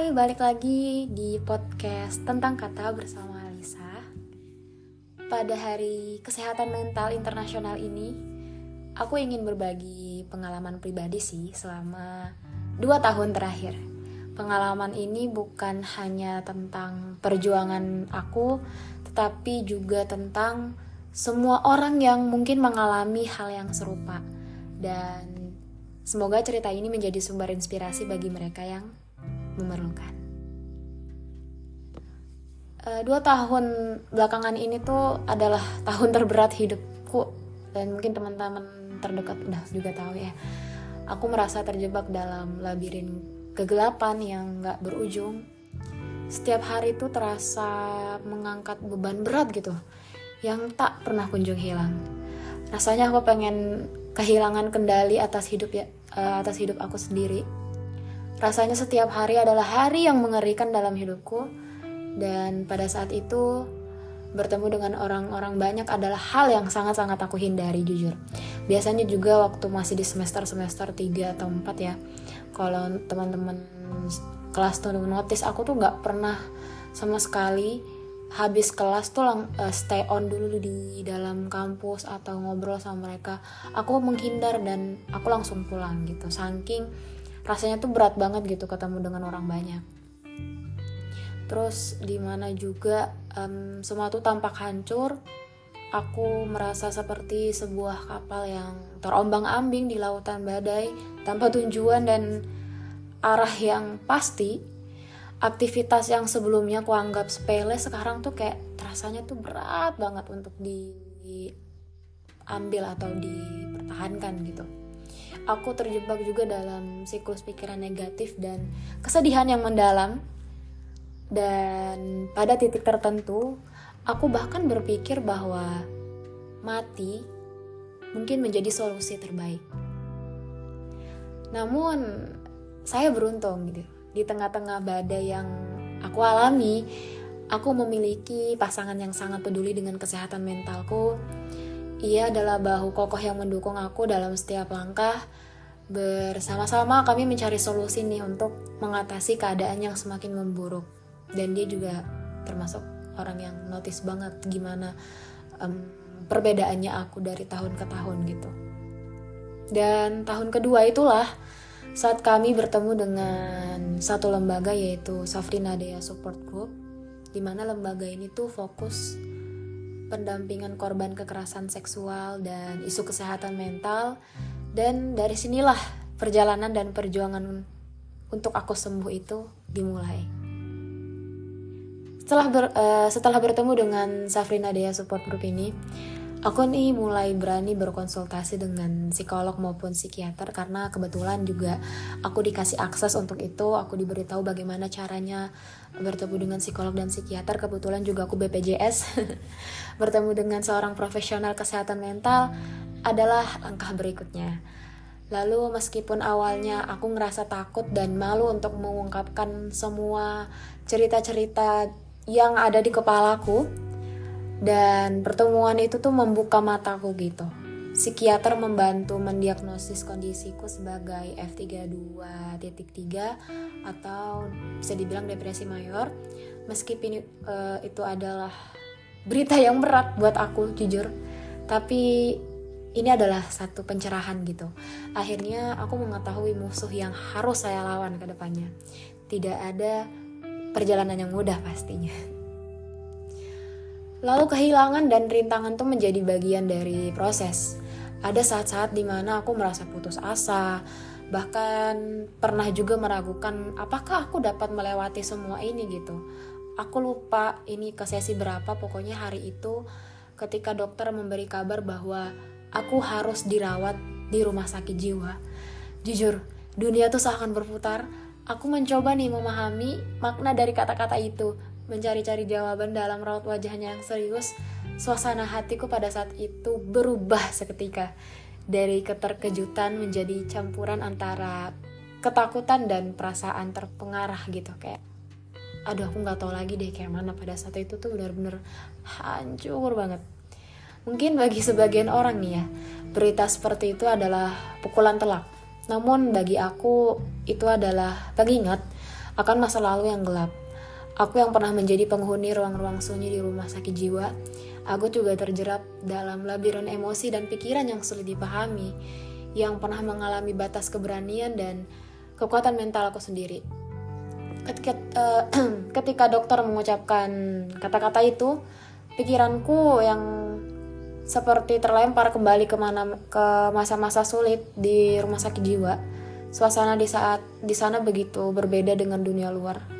Hai, balik lagi di podcast tentang kata bersama Alisa. Pada hari kesehatan mental internasional ini, aku ingin berbagi pengalaman pribadi sih selama dua tahun terakhir. Pengalaman ini bukan hanya tentang perjuangan aku, tetapi juga tentang semua orang yang mungkin mengalami hal yang serupa. Dan semoga cerita ini menjadi sumber inspirasi bagi mereka yang memerlukan. Uh, dua tahun belakangan ini tuh adalah tahun terberat hidupku dan mungkin teman-teman terdekat udah juga tahu ya. Aku merasa terjebak dalam labirin kegelapan yang gak berujung. Setiap hari tuh terasa mengangkat beban berat gitu, yang tak pernah kunjung hilang. Rasanya aku pengen kehilangan kendali atas hidup ya, uh, atas hidup aku sendiri Rasanya setiap hari adalah hari yang mengerikan dalam hidupku dan pada saat itu bertemu dengan orang-orang banyak adalah hal yang sangat-sangat aku hindari jujur. Biasanya juga waktu masih di semester-semester 3 atau 4 ya. Kalau teman-teman kelas tuh notice aku tuh nggak pernah sama sekali habis kelas tuh lang uh, stay on dulu di dalam kampus atau ngobrol sama mereka. Aku menghindar dan aku langsung pulang gitu. Saking rasanya tuh berat banget gitu ketemu dengan orang banyak. Terus di mana juga um, semua tuh tampak hancur. Aku merasa seperti sebuah kapal yang terombang ambing di lautan badai tanpa tujuan dan arah yang pasti. Aktivitas yang sebelumnya aku anggap sepele sekarang tuh kayak rasanya tuh berat banget untuk diambil atau dipertahankan gitu aku terjebak juga dalam siklus pikiran negatif dan kesedihan yang mendalam. Dan pada titik tertentu, aku bahkan berpikir bahwa mati mungkin menjadi solusi terbaik. Namun, saya beruntung gitu. Di tengah-tengah badai yang aku alami, aku memiliki pasangan yang sangat peduli dengan kesehatan mentalku ia adalah bahu kokoh yang mendukung aku dalam setiap langkah. Bersama-sama kami mencari solusi nih untuk mengatasi keadaan yang semakin memburuk. Dan dia juga termasuk orang yang notice banget gimana um, perbedaannya aku dari tahun ke tahun gitu. Dan tahun kedua itulah saat kami bertemu dengan satu lembaga yaitu Safrina Dea Support Group di mana lembaga ini tuh fokus pendampingan korban kekerasan seksual dan isu kesehatan mental dan dari sinilah perjalanan dan perjuangan untuk aku sembuh itu dimulai. Setelah ber, uh, setelah bertemu dengan Safrina Dea Support Group ini, aku nih mulai berani berkonsultasi dengan psikolog maupun psikiater karena kebetulan juga aku dikasih akses untuk itu. Aku diberitahu bagaimana caranya bertemu dengan psikolog dan psikiater. Kebetulan juga aku BPJS bertemu dengan seorang profesional kesehatan mental adalah langkah berikutnya. Lalu meskipun awalnya aku ngerasa takut dan malu untuk mengungkapkan semua cerita-cerita yang ada di kepalaku, dan pertemuan itu tuh membuka mataku gitu. Psikiater membantu mendiagnosis kondisiku sebagai F32.3 atau bisa dibilang depresi mayor. Meskipun uh, itu adalah berita yang berat buat aku jujur. Tapi ini adalah satu pencerahan gitu. Akhirnya aku mengetahui musuh yang harus saya lawan ke depannya. Tidak ada perjalanan yang mudah pastinya Lalu kehilangan dan rintangan tuh menjadi bagian dari proses. Ada saat-saat di mana aku merasa putus asa, bahkan pernah juga meragukan apakah aku dapat melewati semua ini gitu. Aku lupa ini ke sesi berapa, pokoknya hari itu ketika dokter memberi kabar bahwa aku harus dirawat di rumah sakit jiwa. Jujur, dunia tuh seakan berputar. Aku mencoba nih memahami makna dari kata-kata itu, mencari-cari jawaban dalam raut wajahnya yang serius, suasana hatiku pada saat itu berubah seketika. Dari keterkejutan menjadi campuran antara ketakutan dan perasaan terpengarah gitu kayak aduh aku nggak tahu lagi deh kayak mana pada saat itu tuh bener-bener hancur banget mungkin bagi sebagian orang nih ya berita seperti itu adalah pukulan telak namun bagi aku itu adalah pengingat akan masa lalu yang gelap. Aku yang pernah menjadi penghuni ruang-ruang sunyi di rumah sakit jiwa, aku juga terjerap dalam labirin emosi dan pikiran yang sulit dipahami, yang pernah mengalami batas keberanian dan kekuatan mental aku sendiri. Ketika, uh, ketika dokter mengucapkan kata-kata itu, pikiranku yang seperti terlempar kembali ke mana ke masa-masa sulit di rumah sakit jiwa. Suasana di saat di sana begitu berbeda dengan dunia luar.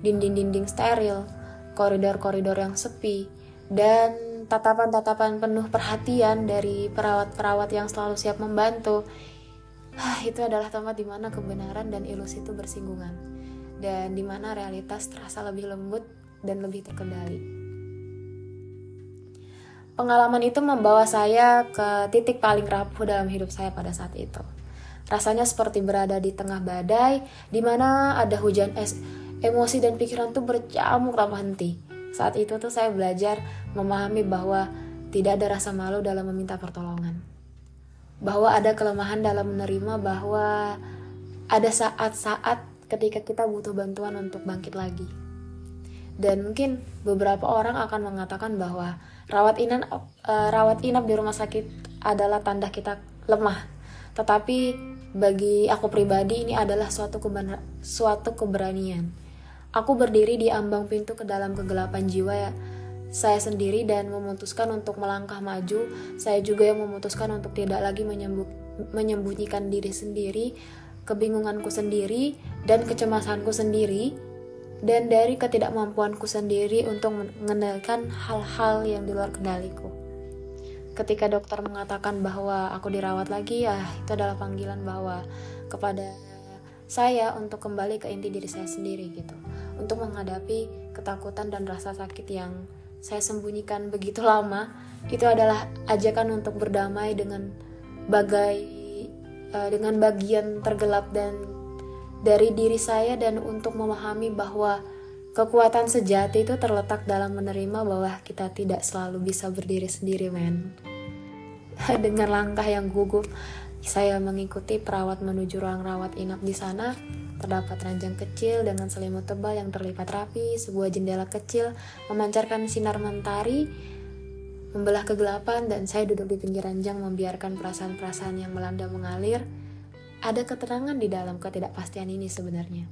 Dinding-dinding steril, koridor-koridor yang sepi, dan tatapan-tatapan penuh perhatian dari perawat-perawat yang selalu siap membantu. Ah, itu adalah tempat di mana kebenaran dan ilusi itu bersinggungan, dan di mana realitas terasa lebih lembut dan lebih terkendali. Pengalaman itu membawa saya ke titik paling rapuh dalam hidup saya pada saat itu. Rasanya seperti berada di tengah badai, di mana ada hujan es, emosi dan pikiran tuh bercamuk tanpa henti. Saat itu tuh saya belajar memahami bahwa tidak ada rasa malu dalam meminta pertolongan. Bahwa ada kelemahan dalam menerima bahwa ada saat-saat ketika kita butuh bantuan untuk bangkit lagi. Dan mungkin beberapa orang akan mengatakan bahwa rawat inap uh, rawat inap di rumah sakit adalah tanda kita lemah tetapi bagi aku pribadi ini adalah suatu suatu keberanian aku berdiri di ambang pintu ke dalam kegelapan jiwa ya saya sendiri dan memutuskan untuk melangkah maju saya juga yang memutuskan untuk tidak lagi menyembunyikan diri sendiri kebingunganku sendiri dan kecemasanku sendiri dan dari ketidakmampuanku sendiri untuk mengendalikan hal-hal yang di luar kendaliku. Ketika dokter mengatakan bahwa aku dirawat lagi, ya itu adalah panggilan bahwa kepada saya untuk kembali ke inti diri saya sendiri gitu. Untuk menghadapi ketakutan dan rasa sakit yang saya sembunyikan begitu lama, itu adalah ajakan untuk berdamai dengan bagai uh, dengan bagian tergelap dan dari diri saya dan untuk memahami bahwa kekuatan sejati itu terletak dalam menerima bahwa kita tidak selalu bisa berdiri sendiri, men. Dengan langkah yang gugup, saya mengikuti perawat menuju ruang rawat inap di sana. Terdapat ranjang kecil dengan selimut tebal yang terlipat rapi, sebuah jendela kecil memancarkan sinar mentari, membelah kegelapan, dan saya duduk di pinggir ranjang membiarkan perasaan-perasaan yang melanda mengalir ada keterangan di dalam ketidakpastian ini sebenarnya.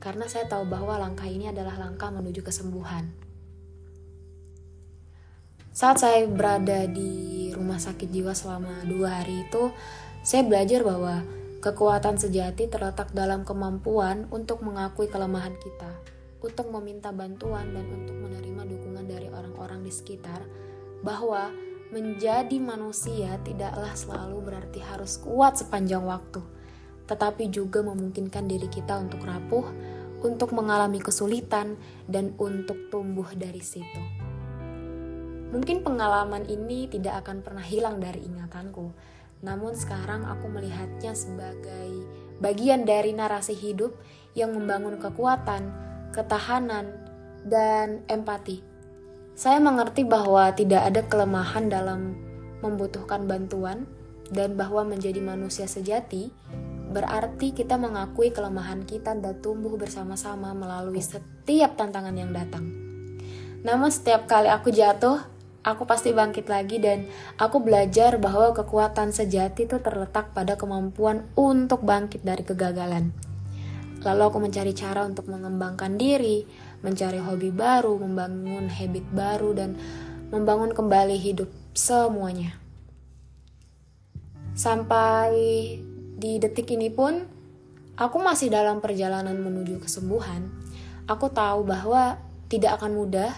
Karena saya tahu bahwa langkah ini adalah langkah menuju kesembuhan. Saat saya berada di rumah sakit jiwa selama dua hari itu, saya belajar bahwa kekuatan sejati terletak dalam kemampuan untuk mengakui kelemahan kita, untuk meminta bantuan dan untuk menerima dukungan dari orang-orang di sekitar, bahwa menjadi manusia tidaklah selalu berarti harus kuat sepanjang waktu tetapi juga memungkinkan diri kita untuk rapuh, untuk mengalami kesulitan, dan untuk tumbuh dari situ. Mungkin pengalaman ini tidak akan pernah hilang dari ingatanku, namun sekarang aku melihatnya sebagai bagian dari narasi hidup yang membangun kekuatan, ketahanan, dan empati. Saya mengerti bahwa tidak ada kelemahan dalam membutuhkan bantuan, dan bahwa menjadi manusia sejati berarti kita mengakui kelemahan kita dan tumbuh bersama-sama melalui setiap tantangan yang datang. Namun setiap kali aku jatuh, aku pasti bangkit lagi dan aku belajar bahwa kekuatan sejati itu terletak pada kemampuan untuk bangkit dari kegagalan. Lalu aku mencari cara untuk mengembangkan diri, mencari hobi baru, membangun habit baru dan membangun kembali hidup semuanya. Sampai di detik ini pun, aku masih dalam perjalanan menuju kesembuhan. Aku tahu bahwa tidak akan mudah,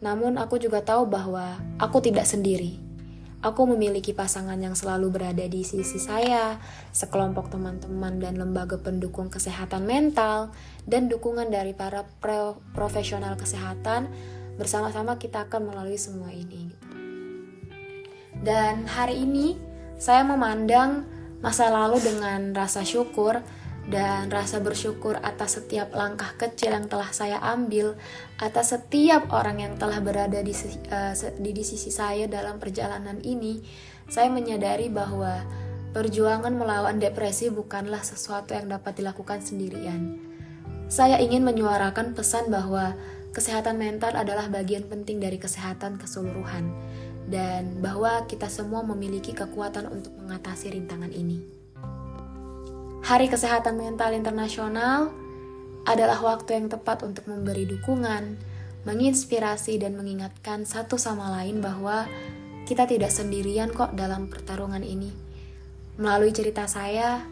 namun aku juga tahu bahwa aku tidak sendiri. Aku memiliki pasangan yang selalu berada di sisi saya, sekelompok teman-teman dan lembaga pendukung kesehatan mental, dan dukungan dari para pro profesional kesehatan. Bersama-sama kita akan melalui semua ini. Dan hari ini saya memandang masa lalu dengan rasa syukur dan rasa bersyukur atas setiap langkah kecil yang telah saya ambil, atas setiap orang yang telah berada di, uh, di, di sisi saya dalam perjalanan ini, saya menyadari bahwa perjuangan melawan depresi bukanlah sesuatu yang dapat dilakukan sendirian. Saya ingin menyuarakan pesan bahwa kesehatan mental adalah bagian penting dari kesehatan keseluruhan dan bahwa kita semua memiliki kekuatan untuk mengatasi rintangan ini. Hari Kesehatan Mental Internasional adalah waktu yang tepat untuk memberi dukungan, menginspirasi dan mengingatkan satu sama lain bahwa kita tidak sendirian kok dalam pertarungan ini. Melalui cerita saya,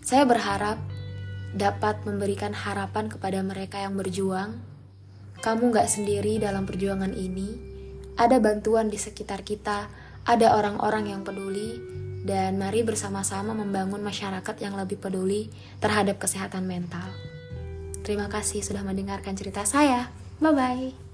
saya berharap dapat memberikan harapan kepada mereka yang berjuang. Kamu gak sendiri dalam perjuangan ini. Ada bantuan di sekitar kita, ada orang-orang yang peduli, dan mari bersama-sama membangun masyarakat yang lebih peduli terhadap kesehatan mental. Terima kasih sudah mendengarkan cerita saya. Bye bye.